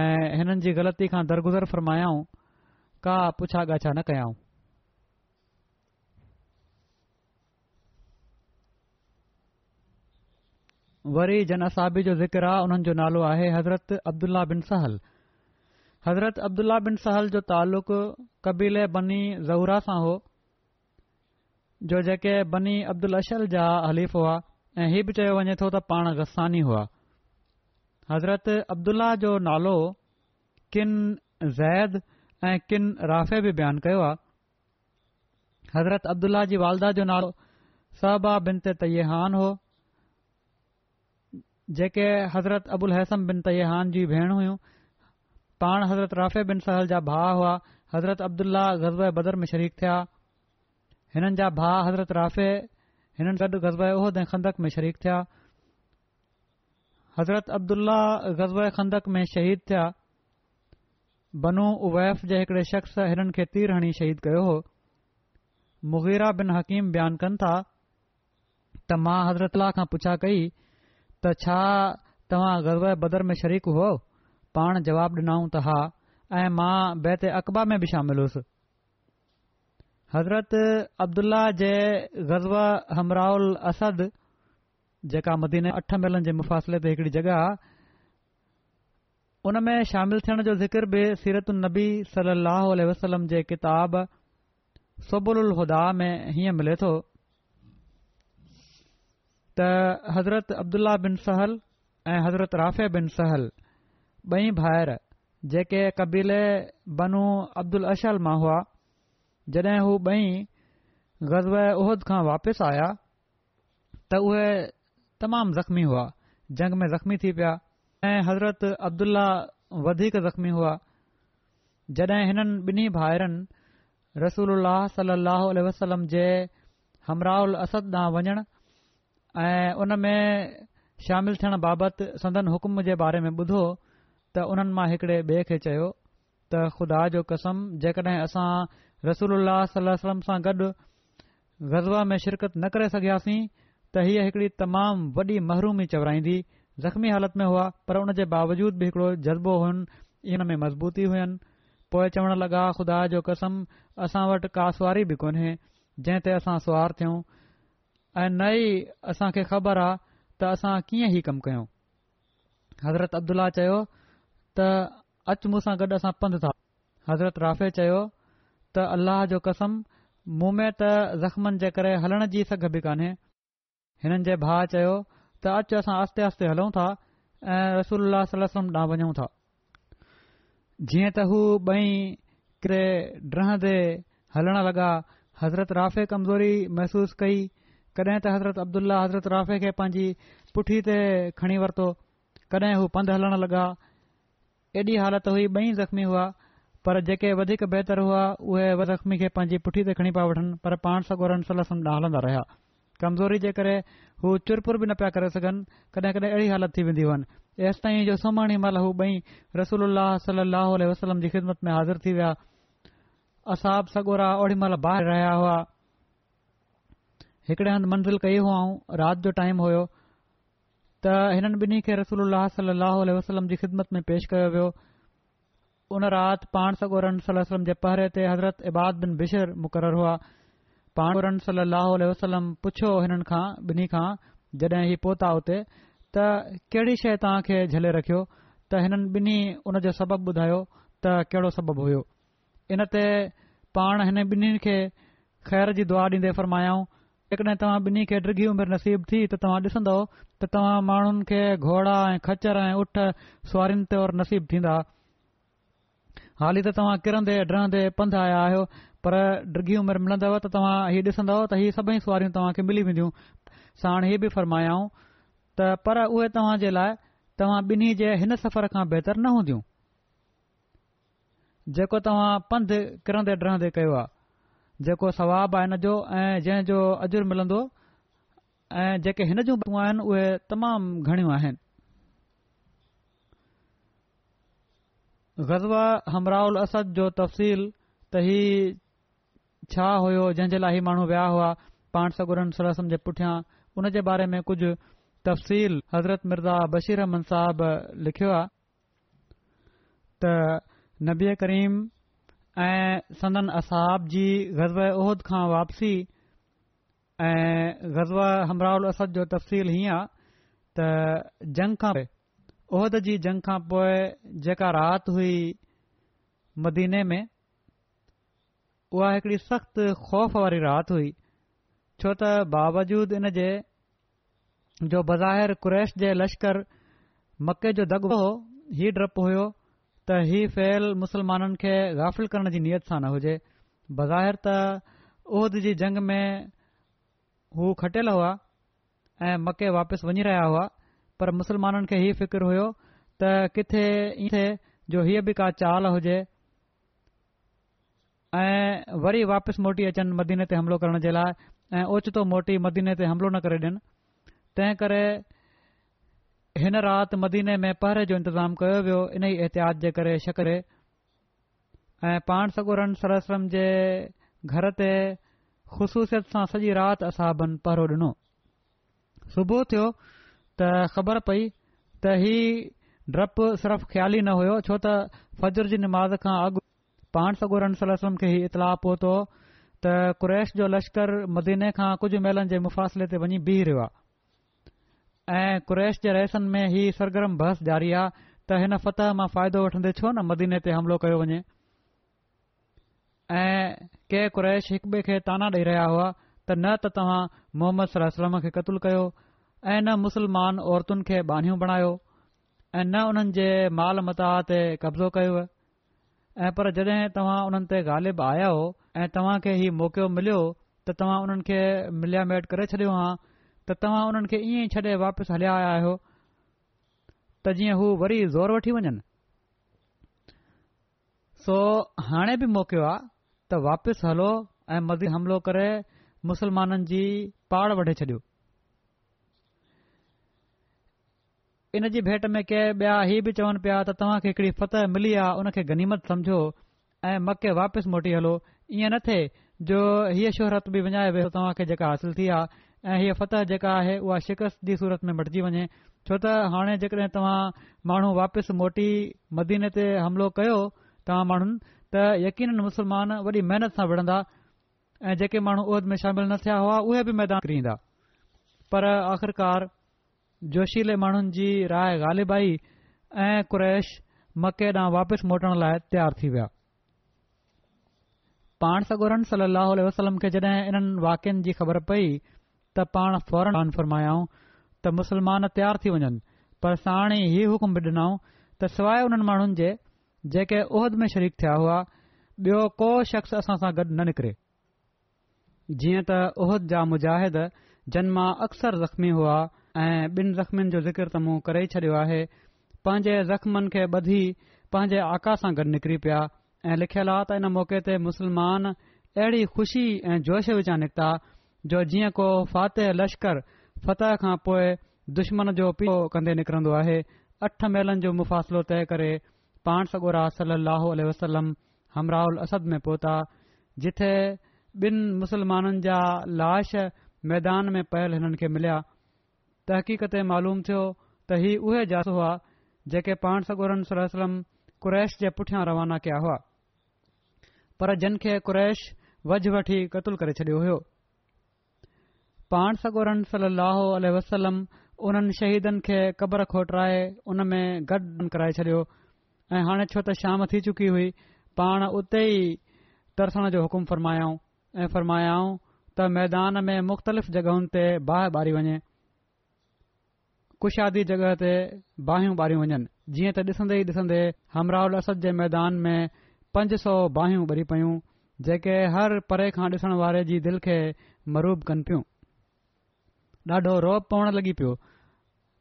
ऐं हिननि जी ग़लती खां दरगुज़र फ़रमायाऊं का पुछा गाछा न कयऊं वरी जन असाबी जो ज़िक्र आहे उन्हनि जो नालो आहे हज़रत अब्दुल्ला बिन सहल हज़रत अब्दुल्ला बिन सहल जो तालुक़ु कबीले बनी ज़हूरा सां हो जो जेके बनी अब्दुल अशल जा हलीफ़ हुआ ऐं हीउ बि चयो वञे थो त पाण गसानी हुआ हज़रत अब्दुल्ला जो नालो किन ज़ैद ऐं किन राफ़े बि बयानु कयो आहे हज़रत अब्दुल्ल्ल्ल्ल्ला जी वालदा जो नालो सहबा बिन ते तयहान हो जेके हज़रत अबुल हसन बिन तयहान जी भेण हुयूं पाण हज़रत राफ़े बिन सहल जा भाउ हुआ हज़रत अब्दुल्लाह ग़ज़ब बदर में शरीफ़ थिया हिननि जा भाउ हज़रत राफ़े हिननि सॾु गज़बे उहिद ऐं खंदक में शरीक थिया हज़रत अब्दुल्ल्ल्ल्ल्ला ग़ज़ब ख़ंदक में शहीद थिया बनू ओवैफ जे हिकड़े शख़्स हिननि खे तीर हणी शहीद कयो हो मुगीरा बिन हकीम बयानु कनि था त मां हज़रत अलह खां पुछा कई त छा तव्हां गज़व बदर में शरीकु हो पाण जवाबु डि॒नऊं त हा ऐं मां बैत अक़बा में बि शामिल हुयुसि हज़रत अब्दुल्ल्ल्ल्ल्लाह जे गज़वराउल असद जेका मदीने अठ महिल जे मुफ़िले ते हिकड़ी जॻह उन में शामिलु थियण जो ज़िकर बि सीरती सली अलसलम जे किताब सबूल उलहदा में हीअं मिले थो त हज़रत अब्दुला बिन सहल ऐं हज़रत राफ़े बिन सहल ब॒ भाहिरि जेके कबीले बनू अब्दुल अशल मां हुआ जॾहिं हू ब॒ ग़ज़व احد खां वापसि आया त उहे तमामु ज़ख़्मी हुआ जंग में जख़्मी थी पिया ऐं हज़रत अब्दुला वधीक ज़ख़्मी हुआ जॾहिं हिननि ॿिन्ही भाइरनि रसूल सल अल वसलम जे हमराउल असद ॾांहुं वञण ऐं उन में शामिल थियण बाबति सदन हुकुम जे बारे में ॿुधो त उन्हनि मां हिकड़े ॿिए खे चयो त ख़ुदा जो कसम जेकॾहिं असां रसूल सलम सां गॾु गज़वा में शिरकत न करे सघियासीं त हीअ हिकड़ी तमामु वॾी महिरूमी चवराईंदी ज़ख़्मी हालत में हुआ पर उन जे बावजूद बि हिकिड़ो जज़्बो हुयुनि इन में मज़बूती हुयुनि पोए चवण लॻा खुदा जो कसम असां वटि का सुवारी बि कोन्हे जंहिं ते असां सवार थियूं ऐं न ई असां खे ख़बर आहे त असां कीअं ई कमु कयूं हज़रत अब्दुल्ला चयो त अच मु सां गॾु असां पंधु था हज़रत राफ़े चयो त अल्लाह जो कसम मुं में त ज़ख़्मनि जे करे हलण जी सघ बि कान्हे हिननि जे भा चयो त अच असां आस्ते आस्ते हलूं था ऐं रसूल सलसम ॾांहुं वञूं था जीअं त हू बई क्रे ड्रह ते हलण लॻा हज़रत राफ़े कमज़ोरी महसूस कई कॾहिं त हज़रत अब्दुल्ल्ल्ल्ल्ला हज़रत राफ़े खे पंहिंजी पुठीअ ते खणी वरितो कडहिं हू पंधि हलण लॻा एॾी हालत हुई बई ज़ख़्मी हुआ पर जेके वधीक बहितर हुआ उहे ज़ख़्मी खे पंहिंजी पुठी ते खणी पिया वठनि पर पाण सां सलसम ॾांहुं हलंदा रहिया कमज़ोरी जे करे हू चुरपुर बि न पिया करे सघनि कॾहिं कॾहिं अहिड़ी हालत थी वेंदी हुअनि एसिताईं जो सुम्हण महिल हाज़िर असाब सॻोरा ओॾी महिल रहिया हुआ हिकिड़े हंधि मंज़िल कई हुआ राति जो टाइम हुयो त हिननि खे रसूल सलाह जी ख़िदमत में पेश कयो वियो उन राति पाण सगोरन जे पहरे ते हज़रत इबाद बिन बिशर मुक़ररु हुआ पाण वसलम पुछियो ॿिन्ही खां जॾहिं ही पोता हुते त कहिड़ी शइ तव्हांखे झले रखियो त हिननि ॿिन्ही हुन जो सबब ॿुधायो त कहिड़ो सबब हुओ इन ते पाण हिन ॿिन्हिनि खे खैर जी दुआ ॾींदे फरमायाऊं जेकॾहिं तव्हां ॿिन्ही खे ड्रिघी उमिरि नसीब थी त तव्हां ॾिसंदो त तव्हां माण्हुनि खे घोड़ा ऐं खचर ऐं ऊठ सवरियुनि तौर नसीब थींदा हाली त तव्हां किरंदे डहंदे पंधु आया आहियो पर डिघी उमिरि मिलंदव त तव्हां हीअ ॾिसंदव त हीअ सभई सवारियूं तव्हांखे मिली वेंदियूं साण हीअ बि फरमायाऊं त पर उहे तव्हां जे लाइ तव्हां ॿिन्ही जे हिन सफ़र खां बहितर न हूंदियूं जेको तव्हां पंधु किरंदे डहंदे कयो आहे जेको सवाबु आहे हिन जो ऐं जंहिं जो अजुर मिलंदो ऐं जेके हिन जूं बूं आहिनि उहे तमामु घणियूं आहिनि ग़ज़वा हमराउल असद जो तफ़सील त ही छा हुयो जंहिंजे लाइ ही माण्हू विया हुआ पाण सगुरनि सरसम जे पुठियां उन जे बारे में कुझु तफ़सील हज़रत मिर्ज़ा बशीर अहमन साहब लिखियो आहे त नबीए करीम ऐं सनन असाब जी ग़ज़ब उहिद खां वापसी ऐं ग़ज़ हमराहुल असद जो तफ़सील हीअं आहे त जंग खां उहिद जी जंग खां पोइ जेका राति हुई मदीने में उहा हिकड़ी सख़्तु ख़ौफ़ वारी राति हुई छो त बावजूद इन जे जो बज़ा कुरैश जे लश्कर मके जो दगबो हो हीउ डपु हुयो त हीअ फहिल मुसलमाननि खे गाफ़िल करण जी नियत सां न हुजे बज़ाहिर त उहिद जी जंग में हू खटियल हुआ ऐं मके वापसि वञी रहिया हुआ पर मुसलमाननि खे हीअ फ़िकर हुयो त किथे इएं जो हीअ बि का चाल हुजे ऐं वरी वापिसि मोटी अचनि मदीने ते हमिलो करण जे लाइ ऐं ओचितो मोटी मदीने ते हमिलो न करे ॾियनि तंहिं करे हिन राति मदीने में पहरे जो इंतज़ाम कयो वियो इन ई एहतियात जे करे छकड़े ऐं पाण सगुरन सरसरम जे घर ते ख़ुशूसियत सां सॼी राति असाब पहरो ॾिनो सुबुह थियो त ख़बर पई त ही ड्रप सिर्फ़ु ख़्यालु न हुयो छो त फजर जी निमाज़ खां अॻु पाण सगो रन सलम खे हीउ इतलाउ पहुतो त क़रैश जो लश्कर मदीने खां कुझु महिलनि जे मुफ़ासिले ते वञी बीह रहियो आहे ऐं कुरैश जे रहसन में ही सरगर्म बहस जारी आहे त हिन फतह मां फ़ाइदो वठंदे छो न मदीने ते हमिलो कयो वञे ऐं के कुरैश हिकु बे खे ताना ॾेई रहिया हुआ त न त तव्हां मोहम्मद सलम खे क़तलु कयो ऐं न मुस्लमान औरतुनि खे बाहियूं बणायो ऐं न उन्हनि जे माल मताह ते कब्ज़ो कयो ऐं पर जॾहिं तव्हां उन्हनि ते ग़ालिब आया आहियो ऐं तव्हां खे हीउ मौको मिलियो त तव्हां उन्हनि खे मिलिया मेट करे छॾियो हा त तव्हां उन्हनि खे ईअं ई छॾे वापसि हलिया आया आहियो त जीअं हू वरी ज़ोर वठी वञनि सो हाणे बि मौकियो आहे त वापिसि हलो ऐं मर्ज़ी हमिलो करे मुसलमाननि जी पाड़ वढे छॾियो इन जी भेट में के ॿिया ही बि चवनि पिया त तव्हां खे हिकड़ी फत मिली आहे उन खे गनीमत समझो ऐं मके वापसि मोटी हलो ईअं न थिए जो हीअ शोहरत बि विञाए वियो तव्हां खे जेका हासिल थी आहे ऐं हीअ फतह जेका आहे उहा शिकस्त जी सूरत में मटिजी वञे छो त हाणे जेकॾहिं तव्हां माण्हू वापसि मोटी मदीने ते हमिलो कयो तव्हां माण्हुनि त यकीन मुस्लमान वॾी महिनत सां विढ़ंदा ऐं जेके माण्हू उहद में शामिल न थिया हुआ उहे बि मैदान पर आख़िरकार जोशीले माण्हुनि जी राय ग़ालिबाई ऐं कुरैश मके ॾांहुं वापसि मोटण लाइ तयारु थी विया खे जॾहिं इन्हनि वाक्यनि जी ख़बर पई त पाण फौरन अन फ़र्मायाऊं त मुसलमान तयार थी वञनि पर साण हीउ हुकुम ॾिनऊं त सवाइ उन्हनि माण्हुनि जे जेके उहिद में शरीक थिया हुआ ॿियो को शख़्स असां सां गॾु न निकिरे जीअं त उहिद जा मुजाहिद जन मां अक्सर ज़ख़्मी हुआ ऐं زخمن جو जो ज़िक्र त मूं करे छॾियो आहे पंहिंजे ज़ख़्मनि खे ॿधी पंहिंजे आकाश सां गॾु निकिरी पिया ऐं लिखियल आहे त इन मौके ते मुसलमान अहिड़ी खु़शी ऐं जोश विचा निकिता जो जीअं को फ़तह लश्कर फ़तह खां पोइ दुश्मन जो पीतो कंदे निकिरंदो आहे अठ मेलनि जो मुफ़ासिलो तइ करे पाण सगोरा सली वसलम हमराउल असब में पहुता जिथे ॿिनि मुसलमाननि जा लाश मैदान में पयल हिननि खे मिलिया तहक़ीक़ ते मालूम थियो त ही उहे जास हुआ जेके पाण सगोरन सलम कुरैश जे पुठियां रवाना कया हुआ पर जिन खे कुरैश वझ वठी क़तलु करे छडि॒यो हो पाण सगोरन सलाहु वसलम उन्हनि शहीदनि खे क़बर खोट उन में गॾु कराए छडि॒यो ऐं हाणे छो त शाम थी चुकी हुई पाण उते ई तरसण जो हुकुमायाऊं ऐं फ़रमायाऊं त मैदान में मुख़्तलिफ़ जगहियुनि ते बाहि ॿारी वञे कुशादी जगह ते बहियूं ॿारियूं वञनि जीअं त ॾिसंदे ॾिसन्दे हमराउल असद जे मैदान में पंज सौ बाहियूं ॿरी पयूं जेके हर परे खां ॾिसण वारे जी दिलि खे मरूब कनि पियूं ॾाढो रोब पवण लॻी पियो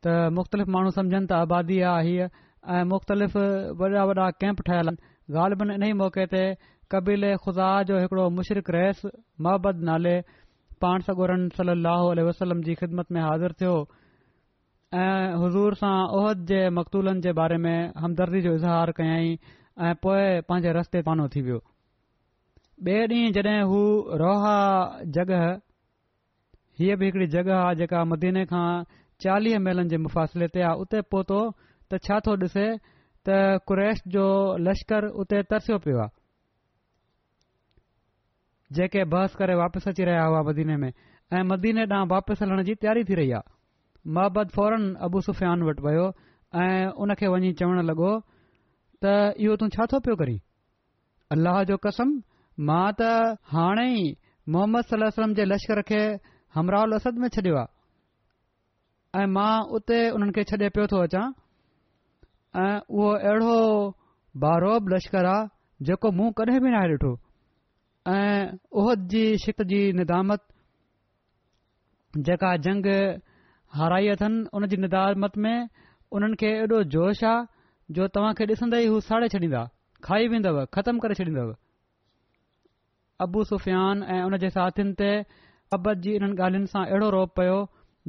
त मुख़्तलिफ़ माण्हू सम्झनि त आबादी आहे हीअ ऐं मुख़्तलिफ़ वॾा वॾा कैम्प ठहियल आहिनि ग़ालिबनि इन ई मौके ते कबीले खुदा जो हिकिड़ो मुशरक रहस मोहबत नाले पाण सगोरन सली अलाह वसलम जी ख़िदमत में हाज़िर थियो ऐं हुज़ूर सां ओहद जे मक़दूलनि जे बारे में हमदर्दी जो इज़हार कयई ऐं पोए पंहिंजे रस्ते बानो थी वियो ॿिए ॾींहुं जॾहिं हू रोहा जॻह हीअ बि हिकड़ी जॻह आहे जेका मदीने खां चालीह मेलनि जे मुफ़ासिले ते आहे उते पहुतो त छा थो ॾिसे त कुरैश जो लश्कर उते तरसियो पियो आहे जेके बहस करे वापसि अची रहिया हुआ मदीने में ऐं मदीने ॾांहुं वापसि हलण जी तयारी थी रही आहे मोहबत फौरन अबू सुफ़ियान वटि वियो ऐं उन खे वञी चवण लॻो त इहो तूं छा थो पियो करीं अलाह जो कसम मां त हाणे ई मोहम्मद सलाह जे लश्कर खे हमर में छॾियो आहे ऐं मां उते उन्हनि खे छॾे पियो थो अचां ऐं उहो अहिड़ो बारोब लश्कर आहे जेको मूं कॾहिं बि नाहे ॾिठो ऐं ओहद जी शिक जी निदामत जेका जंग हाराई अथनि उन जी निदामत में उन्हनि खे एॾो जोश आहे जो तव्हांखे ॾिसंदे ई हू साड़े छॾींदा खाई वेंदव ख़तमु करे छॾींदव अबु सुफ़ियान ऐं उन जे साथियुनि ते अबद जी इन्हनि ॻाल्हियुनि सां अहिड़ो रोप पियो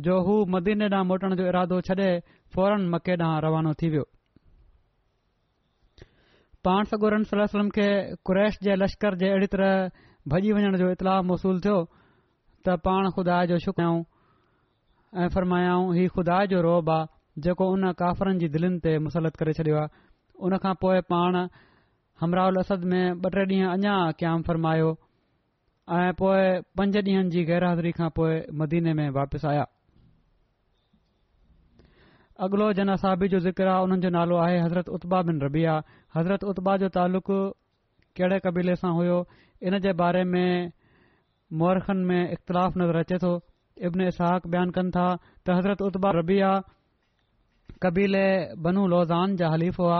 जो हू मदीने ॾांहुं मोटण जो इरादो छॾे फौरन मके ॾांहुं रवानो थी वियो पाण सगोरम खे कुरैश जे लश्कर जे अहिड़ी तरह भॼी वञण जो इतलाउ महसूलु थियो त पाण ख़ुदा ऐं फरमायाऊं हीउ खुदा जो रोब आहे जेको उन काफ़रनि जी दिलनि ते मुसलत करे छडि॒यो आहे उन खां पोइ पाण हमराउल असद में ॿ टे ॾींहं अञा क़याम फ़रमायो ऐं पोए पंज डींहनि जी गैर हाज़री खां पोएं मदीने में वापिसि आया अॻिलो असाबी जो ज़िक्र आहे उन्हनि जो नालो आहे हज़रत उत्बा बिन रबिया हज़रत उत्बा जो तालुक़ु कहिड़े क़बीले सां हुयो इन जे बारे में मुहरखनि में इख़्तिलाफ़ नज़र अचे थो इब्न सहाक बयानु कनि था त हज़रत उत्बा रबीआ कबीले बनू लौज़ान जा हलीफ़ हुआ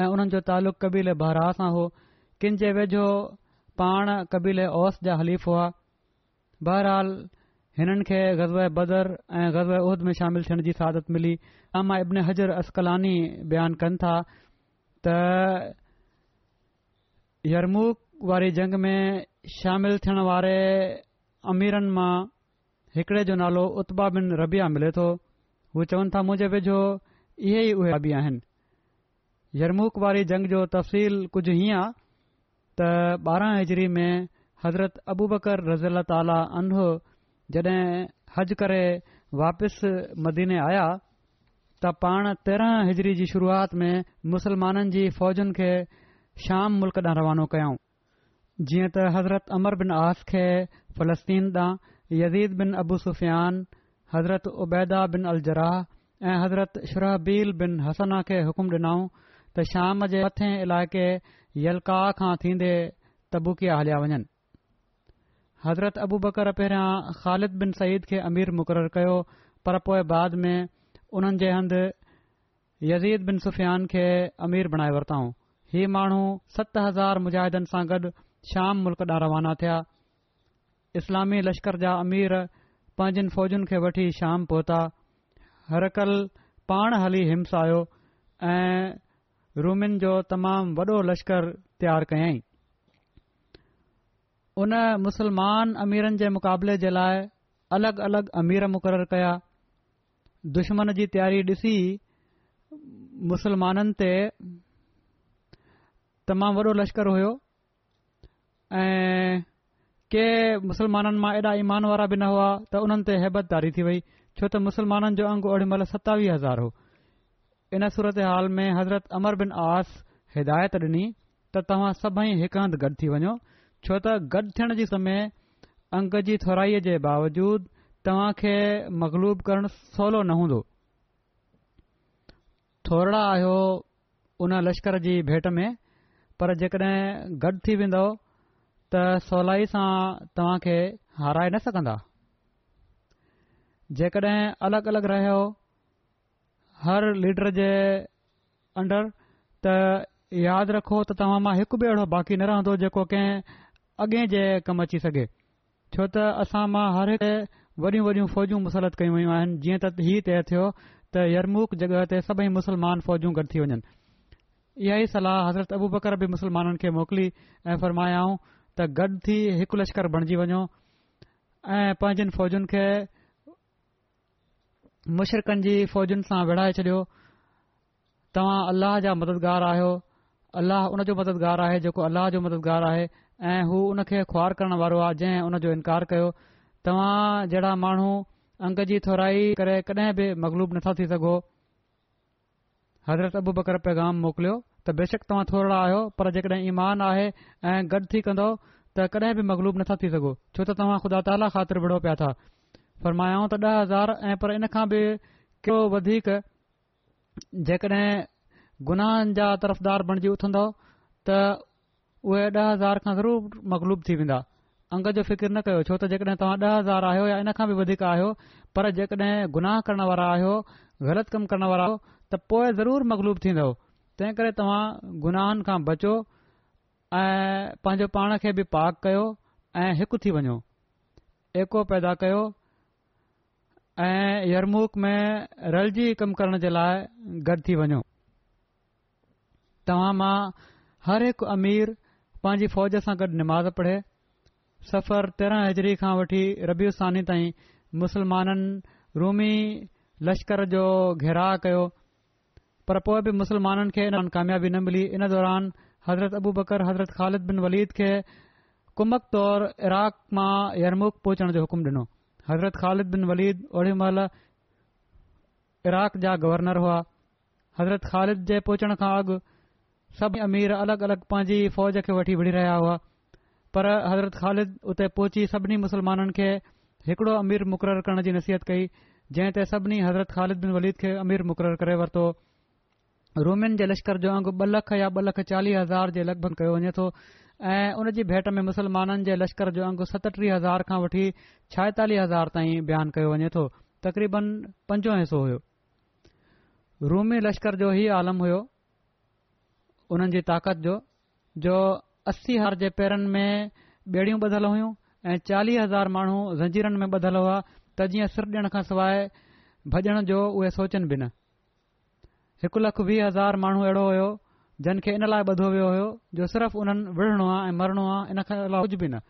ऐं उन्हनि जो तालुक़ु कबीले बहराह सां हो किन जे वेझो पाण कबीले औस जा हलीफ़ो हुआ बहरहाल हिननि खे ग़ज़ बदर ऐं गज़बद में शामिलु थियण जी सादत मिली अमा इब्न हज़र असकलानी बयानु कनि था त हरमू वारी जंग में शामिलु थियण वारे अमीरनि मां हिकिड़े जो नालो उत्बा बिन रबिया मिले थो हू चवनि था मुंहिंजे वेझो इहे ई उहे बि आहिनि यरमूक वारी जंग जो तफ़सील कुझु हीअं आहे त ॿारहं हिजरी में हज़रत अबूबकर रज़ीला ताला अनो जॾहिं हज करे वापिसि मदीने आया त पाण तेरहं हिजरी जी शुरुआत में मुसलमाननि जी फ़ौजुनि खे शाम मुल्क ॾांहुं रवानो कयऊं जीअं त हज़रत अमर बिन आस खे फलस्तीन ॾांहुं यज़ीद बिन अबू सुफ़ियान हज़रत उबैदा बिन अलाह ऐं हज़रत शुरबील बिन हसना खे हुकुम ॾिनाऊं त शाम जे मथे इलाइक़े यलका खां थींदे तबुकिया हलिया वञनि हज़रत अबू बकर पहिरियां ख़ालिद बिन सईद खे अमीर मुक़ररु कयो पर पोइ बाद में उन्हनि जे हंधि यज़ीद बिन सुफ़ियान खे अमीर बणाए वरिताऊं ही माण्हू सत हज़ार मुजाहिदनि सां गॾु शाम मुल्क ॾां रवाना थिया इस्लामी लश्कर जा अमीर पंहिंजनि फ़ौजुनि खे वठी शाम पहुता हर कल्ह पाण हली हिमस आयो ऐं रूमियुनि जो तमामु वॾो लश्कर तयारु कयई उन मुसलमान अमीरनि जे मुक़ाबले जे लाइ अलॻि अलॻि अमीर मुक़ररु कया दुश्मन जी तयारी ॾिसी मुसलमाननि ते तमामु वॾो लश्कर हुयो ऐं के मुसलमाननि मां एॾा ईमान वारा बि न हुआ त उन्हनि ते हैबदारी थी वई छो त मुसलमाननि जो अंगु ओॾीमहिल सतावीह हज़ार हो इन सूरत हाल में हज़रत अमर बिन आस हिदायत ॾिनी त तव्हां सभई हिकु हंधु गॾु थी वञो छो त गॾु थियण जे समय अंग जी थोराईअ जे बावजूदु तव्हां खे मक़लूब करणु सवलो न हूंदो थोरा आहियो उन लश्कर जी भेंट में पर जेकॾहिं त सवलाई सां तव्हां खे हाराए न सघंदा जेकॾहिं अलॻि अलॻि रहियो हर लीडर जे अंडर त यादि रखो त तव्हां मां हिकु बि अहिड़ो बाक़ी न रहंदो जेको कंहिं अॻे जे कमु अची सघे छो त असां मां हर हिकु वॾियूं वॾियूं फ़ौजूं मुसलत कयूं वयूं आहिनि जीअं त हीअ तइ थियो त यरमूक जॻह ते सभई मुसलमान फ़ौजूं गॾु थी वञनि इहा ई सलाह हज़रत अबू बकर बि मुसलमाननि खे मोकिली ऐं फरमायाऊं त गॾु थी हिकु लश्कर बणिजी वञो ऐं पंहिंजनि फ़ौजुनि खे मुशरकनि जी फ़ौजनि सां विड़ाए छॾियो तव्हां अलाह जा मददगार आहियो अल्लाह हुन जो मददगारु आहे जेको अल्लाह जो मददगारु आहे ऐं हू हुन खे ख्वार करण वारो आहे जंहिं हुन जो इनकार कयो तव्हां जहिड़ा माण्हू अंग जी थोराई करे कॾहिं बि मगलूब नथा थी सघो हज़रत पैगाम मोकिलियो त बेशक तव्हां थोरा आहियो पर जेकॾहिं ईमान आहे ऐं गॾु थी कंदो त कॾहिं बि मक़लूब नथा थी सघो छो त तव्हां ख़ुदा ताला ख़ातिर विढ़ो पिया था फरमायाऊं त ॾह हज़ार ऐं पर इन खां बि को वधीक जेकॾहिं गुनाहनि जा तरफ़दार बणजी उथंदव त उहे ॾह हज़ार खां ज़रूरु मगलूब थी वेंदा अंग जो फ़िकिर न कयो छो त जेकॾहिं तव्हां ॾह हज़ार आहियो या इन खां बि वधीक आहियो पर जेकॾहिं गुनाह करण वारा आहियो ग़लति कमु करण वारा आहियो त पोइ तंहिं करे तव्हां गुनाहनि खां बचो ऐं पंहिंजो पाण खे बि पाक कयो ऐं हिकु थी वञो एको पैदा कयो ऐं यरमूक में रलजी कमु करण जे लाइ गॾु थी वञो तव्हां मां हर हिकु अमीर पंहिंजी फ़ौज सां गॾु निमाज़ पढ़े सफ़र तेरहं हज़री खां वठी रबिय सानी ताईं मुस्लमाननि रूमी लश्कर जो घेरा कयो पर पोइ बि मुस्लमाननि खे इन्हनि कामयाबी न मिली इन दौरान हज़रत अबू बकर हज़रत ख़ालिद बिन वलीद खे कुमक तौर इराक मां यरमुख पहुचण जो हुकुम ॾिनो हज़रत ख़ालिद बिन वलीद ओड़ी महिल इराक जा गवर्नर हुआ हज़रत ख़ालिद जे पहुचण खां अॻु सभिनी अमीर अलगि॒ अलगि॒ पंहिंजी फौज खे वठी विड़ी रहिया हुआ पर हज़रत ख़ालिद उते पहुची सभिनी मुसलमाननि खे हिकड़ो अमीर मुक़ररु करण जी नसीहत कई जंहिं ते सभिनी हज़रत ख़ालिद बिन वलीद खे अमीर मुक़ररु करे वरितो रूमिन जे लश्कर जो अंग ॿ लख या ॿ लख चालीह हज़ार जे लॻभॻि कयो वञे तो ऐं उन जी भेट में मुस्लमाननि जे लश्कर जो अंगु सतटीह हज़ार खां वठी छाएतालीह हज़ार ताईं बयान कयो वञे तो तक़रीबन पंजो हिसो हो रूमी लश्कर जो ही आलम हुयो उन्हनि जी ताक़त जो जो असी हज़ जे पेरनि में बे॒ड़ियूं बधलु हुयूं ऐं चालीह हज़ार माण्हू ज़ंजीरनि में ॿधलु हुआ त जीअं सिर डि॒यण खां सवाइ भॼण जो उहे सोचनि बि न हिकु लख वीह हज़ार माण्हू अहिड़ो हुयो जिन खे इन लाइ ॿधो वियो हो जो सिर्फ़ु उन्हनि विढ़णो आहे ऐं मरणो आहे इन खां अलावा कुझ बि न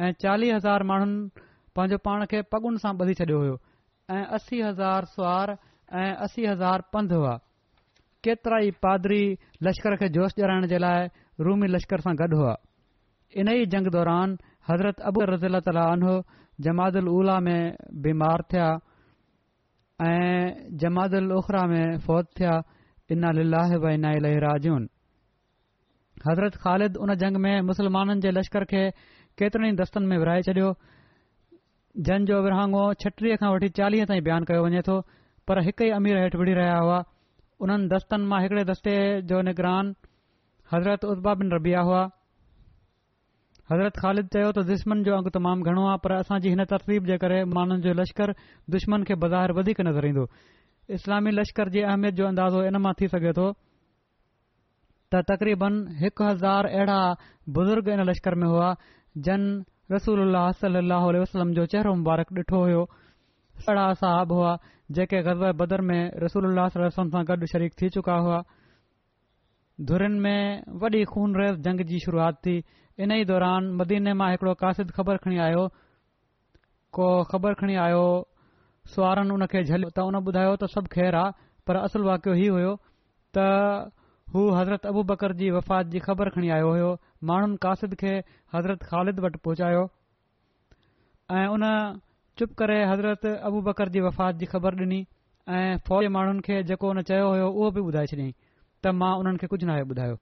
ऐं चालीह हज़ार माण्हुनि पांजे पाण खे पगुनि सां ब॒ी छडि॒यो हो ऐं असी हज़ार सुवार ऐं असी हज़ार पंध हुआ केतिरा ई पादरी लश्कर खे जोश ॼाराइण जे लाइ रूमी लश्कर सां गॾु हुआ इन ई जंग दौरान हज़रत अबर ताला अनो में बीमार थिया ऐं जमात उल उखरा में फौत थिया हज़रत ख़ालिद उन जंग में मुस्लमाननि जे लश्कर खे केतिरनि ई दस्तनि में विरिहाए जन जो विरहाङो छटीह खां वठी चालीह ताईं बयानु कयो वञे थो पर हिक ई अमीर हेठि विढ़ी रहिया हुआ उन्हनि दस्तनि मां हिकड़े दस्ते जो निगरान हज़रत उत्बा बिन रबिया हुआ हज़रत ख़ालिद चयो त जुश्मन जो अंग तमामु घणो आहे पर असांजी हिन तकलीफ़ जे करे माण्हुनि जे लश्कर दुश्मन खे बाज़ारि वधीक नज़र ईंदो इस्लामी लश्कर जी अहमियत जो अंदाज़ो इन मां थी सघे थो त तक़रीबन हिकु हज़ार अहिड़ा बुज़ुर्ग इन लश्कर में हुआ जन रसूल उल्ह वसलम जो चहिरो मुबारक ॾिठो हो अड़ा साहिब हुआ जेके गज़ब बदर में रसूल उल्हम सां गॾु शरीक़ थी चुका हुआ धुरनि में वॾी खून रहस जंग जी शुरूआत थी इन ई दौरान मदीने मां हिकड़ो कासिद ख़बर खणी आयो को ख़बर खणी आयो सुवारनि हुन खे झलियो त उन ॿुधायो त सभु ख़ैरु आहे पर असलु वाकियो हीउ हुयो त हू हज़रत अबू बकर जी वफ़ात जी ख़बर खणी आयो हो माण्हुनि कासिद खे हज़रत ख़ालिद वटि पहुचायो ऐं उन चुप करे हज़रत अबू बकर जी वफ़ात जी ख़बर डि॒नी ऐं फ़ौज माण्हुनि खे जेको हुन चयो हो उहो बि ॿुधाए छॾियईं त मां उन्हनि खे ॿुधायो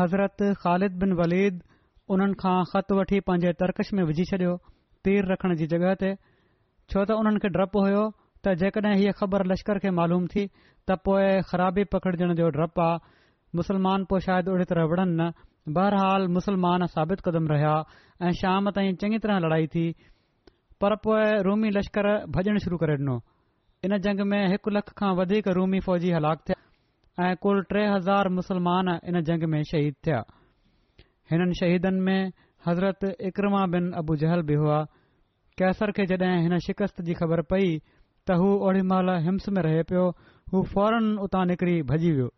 हज़रत ख़ालिद बिन वलीद उन्हनि खां ख़त वठी पंहिंजे तर्कश में विझी छडि॒यो तीर रखण जी जॻहि ते छो त उन्हनि खे डपु हुयो त जेकॾहिं हीअ ख़बर लश्कर खे मालूम थी त पोए ख़राबी पखड़जण जो डपु आहे मुसलमान पो शायदि उड़ तरह विढ़नि न बहरहाल मुसलमान साबित क़दम रहिया ऐं शाम ताईं चङी तरह लड़ाई थी पर पोए रूमी लश्कर भॼणु शुरू करे ॾिनो इन जंग में हिकु लख खां वधीक रूमी फौजी हलाक थिया ऐं कुल टे हज़ार मुस्लमान इन जंग में शहीद थिया हिननि शहीदनि में हज़रत इकरमा बिन अबू जहल बि हुआ कैसर खे जॾहिं हिन शिकस्त जी ख़बर पई त हू ओड़ी महिल हिम्स में रहे पियो हू फौरन उतां निकिरी भॼी वियो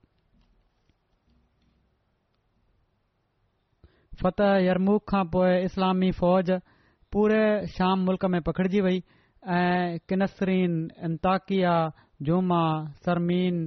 फ़तह यरमूख खां पोइ इस्लामी फ़ौज पूरे शाम मुल्क में पखिड़िजी वई ऐं किनसरीन इंताकिया जुमा सरमीन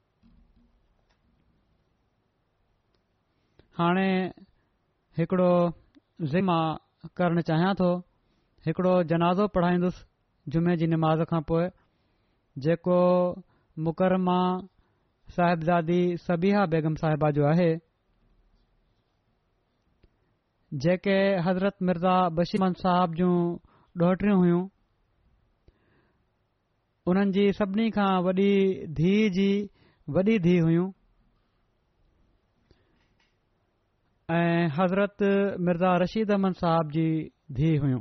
हाणे हिकिड़ो ज़िमा करणु चाहियां थो हिकिड़ो जनाज़ो पढ़ाईंदुसि जुमे जी निमाज़ खां पोइ जेको मुकरमा साहिबज़ादी सबिहा बेगम साहिबा जो आहे जेके हज़रत मिर्ज़ा बशीमत साहिब जूं ॾोहिटियूं हुयूं उन्हनि जी सभिनी खां वॾी धीउ जी वॾी धीउ हुयूं حضرت مرزا رشید احمد صاحب جی دھی ہوئیں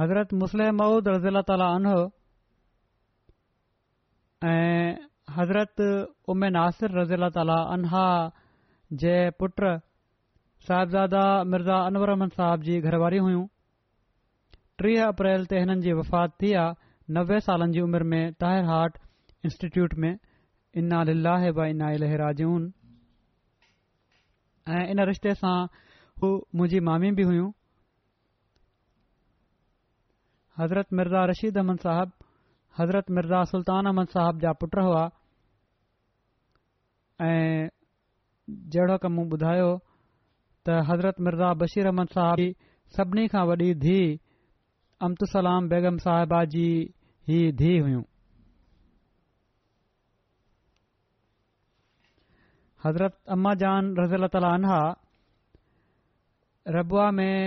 حضرت مسلم معود رضی اللہ تعالیٰ عنہ حضرت ام ناصر رضی اللہ تعالیٰ عنہ جے پٹر صاحبزادہ مرزا انور احمد صاحب جی گھر واری ہوئیں ٹی اپریل تے ان جی وفات تھی 90 سالن جی عمر میں طاہر ہاٹ इन्स्टिट्यूट में इना लेबा इना इलेराजन ऐं इन रिश्ते सां हू मुंहिंजी मामी बि हुयूं हज़रत मिर्ज़ा रशीद अहमद साहिब हज़रत मिर्ज़ा सुल्तान अहमद साहिब जा पुट हुआ ऐं जहिड़ो कमु ॿुधायो त हज़रत मिर्ज़ा बशीर अहमद साहिब जी सभिनी खां वॾी धीउ अमतुसलाम बेगम साहिबा जी ही धीअ हुयूं حضرت اما جان رضی اللہ تعالی عنہا ربوا میں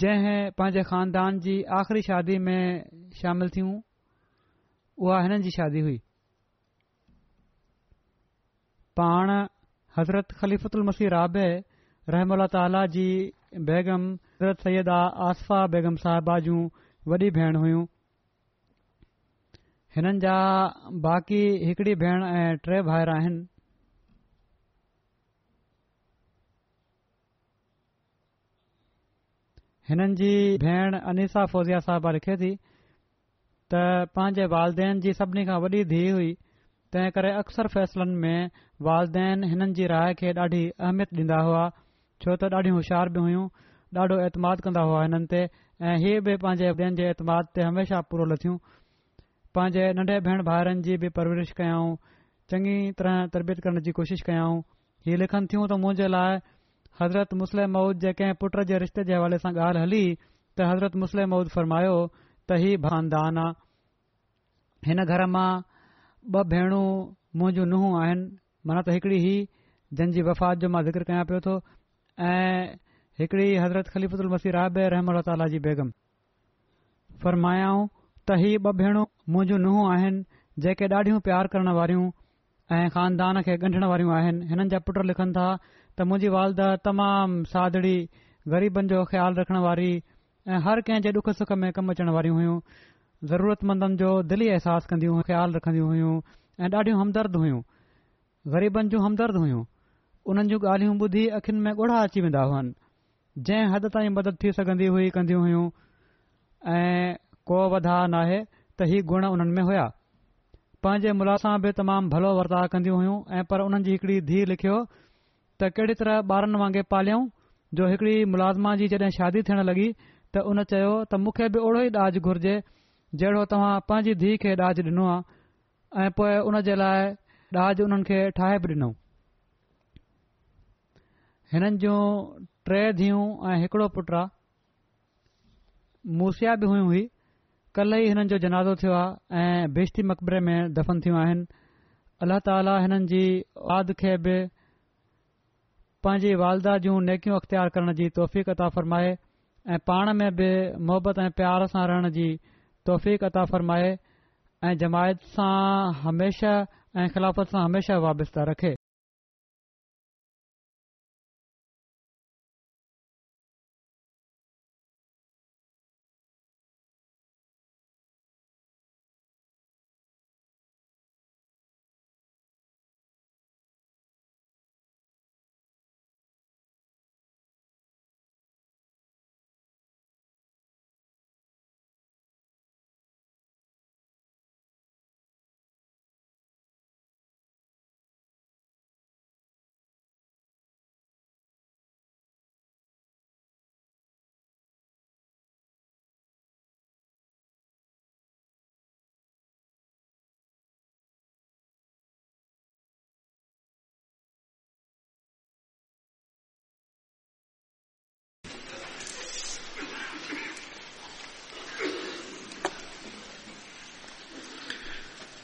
جن پانچ خاندان جی آخری شادی میں شامل تھوں وہ جی شادی ہوئی پان حضرت خلیفۃ المسیح رابع رحم اللہ تعالی جی بیگم حضرت سیدہ آصفہ بیگم صاحبہ جوں وڈی بھن हिननि जा बाक़ी हिकिड़ी भेण ऐं टे भाइर आहिनि हिननि जी भेण अनीसा फौज़िया साहबा लिखे थी त पंहिंजे वालदेन जी सभिनी खां वॾी धीउ हुई तंहिं करे अक्सर फ़ैसलनि में वालदेन हिननि जी राय खे ॾाढी अहमियत ॾींदा हुआ छो त ॾाढियूं होशियार बि हुयूं ॾाढो एतमाद कंदा हुआ हिननि ते ऐं हीअ बि पंहिंजे ॿियनि जे एतमाद ते हमेशा पूरो लथियूं पंहिंजे नंढे भेण भाउरनि जी बि परवरिश कयाऊं चङी तरह तरबियत करण जी कोशिशि कयाऊं हीअ लिखनि थियूं त मुंहिंजे लाइ हज़रत मुस्लिम मऊद जे कंहिं पुट जे रिश्ते जे हवाले सां ॻाल्हि हली त हज़रत मुस्लिम मौद फरमायो त ही बानदान आहे हिन घर मां ॿ भेण मुंहिंजूं नुंहुं आहिनि माना त हिकड़ी ही जंहिंजी वफ़ात जो मां ज़िकर कयां पियो थो ऐं हिकिड़ी हज़रत ख़लीफ़ल मसीर राहब रहम जी बेगम फ़रमायाऊं त ही ॿ भेणूं मुंहिंजियूं नुंहुं आहिनि जेके ॾाढियूं प्यार करण वारियूं ऐं ख़ानदान खे ॻंढण वारियूं आहिनि हिननि जा पुट लिखनि था त मुंहिंजी वालदा तमामु सादड़ी ग़रीबनि जो ख़्यालु रखण वारी ऐं हर कंहिं जे ॾुख सुख में कमु अचण वारियूं हुइयूं ज़रूरतमंदनि जो दिल ई कंदियूं ख़्यालु रखंदियूं हुइयूं ऐं ॾाढियूं हमदर्द हुइयूं ग़रीबनि जूं हमदर्द हुइयूं हुननि जूं ॻाल्हियूं ॿुधी अखियुनि में ॻोढ़ा अची वेंदा हुअनि जंहिं हद ताईं मदद थी सघंदी हुई कंदियूं हुइयूं को वधाउ नाहे त ही गुण उन्हनि में हुया पंहिंजे मुलाज़मा बि तमामु भलो वर्ता कंदियूं हुयूं ऐं पर उन्हनि जी हिकिड़ी धीउ लिखियो त कहिड़ी तरह ॿारनि वांगुरु पालियऊं जो हिकिड़ी मुलाज़िम जी जॾहिं शादी थियण लॻी त हुन चयो त मूंखे बि ओहिड़ो ई ॾाज घुर्जे जहिड़ो तव्हां पंहिंजी धीउ खे ॾाज ॾिनो आहे ऐं पोइ उन जे लाइ ॾाज उन्हनि खे ठाहे बि ॾिनऊं हिननि जूं टे धीअूं ऐं हिकिड़ो पुटु आहे मुसिया बि हुई कल ई हिननि जो जनाज़ो थियो आहे ऐं बेशती मक़बरे में दफ़न थियूं आहिनि अल्ला ताला हिननि जी आवाद खे बि पंहिंजी वालदा जूं नेकियूं अख़्तियार करण जी तौफ़ीक़ता फ़रमाए ऐं पाण में बि मोहबत ऐं प्यार सां रहण जी तौफ़ीक़ता फ़रमाए ऐं जमायत सां हमेशह ऐं ख़िलाफ़त सां हमेशह वाबस्ता रखे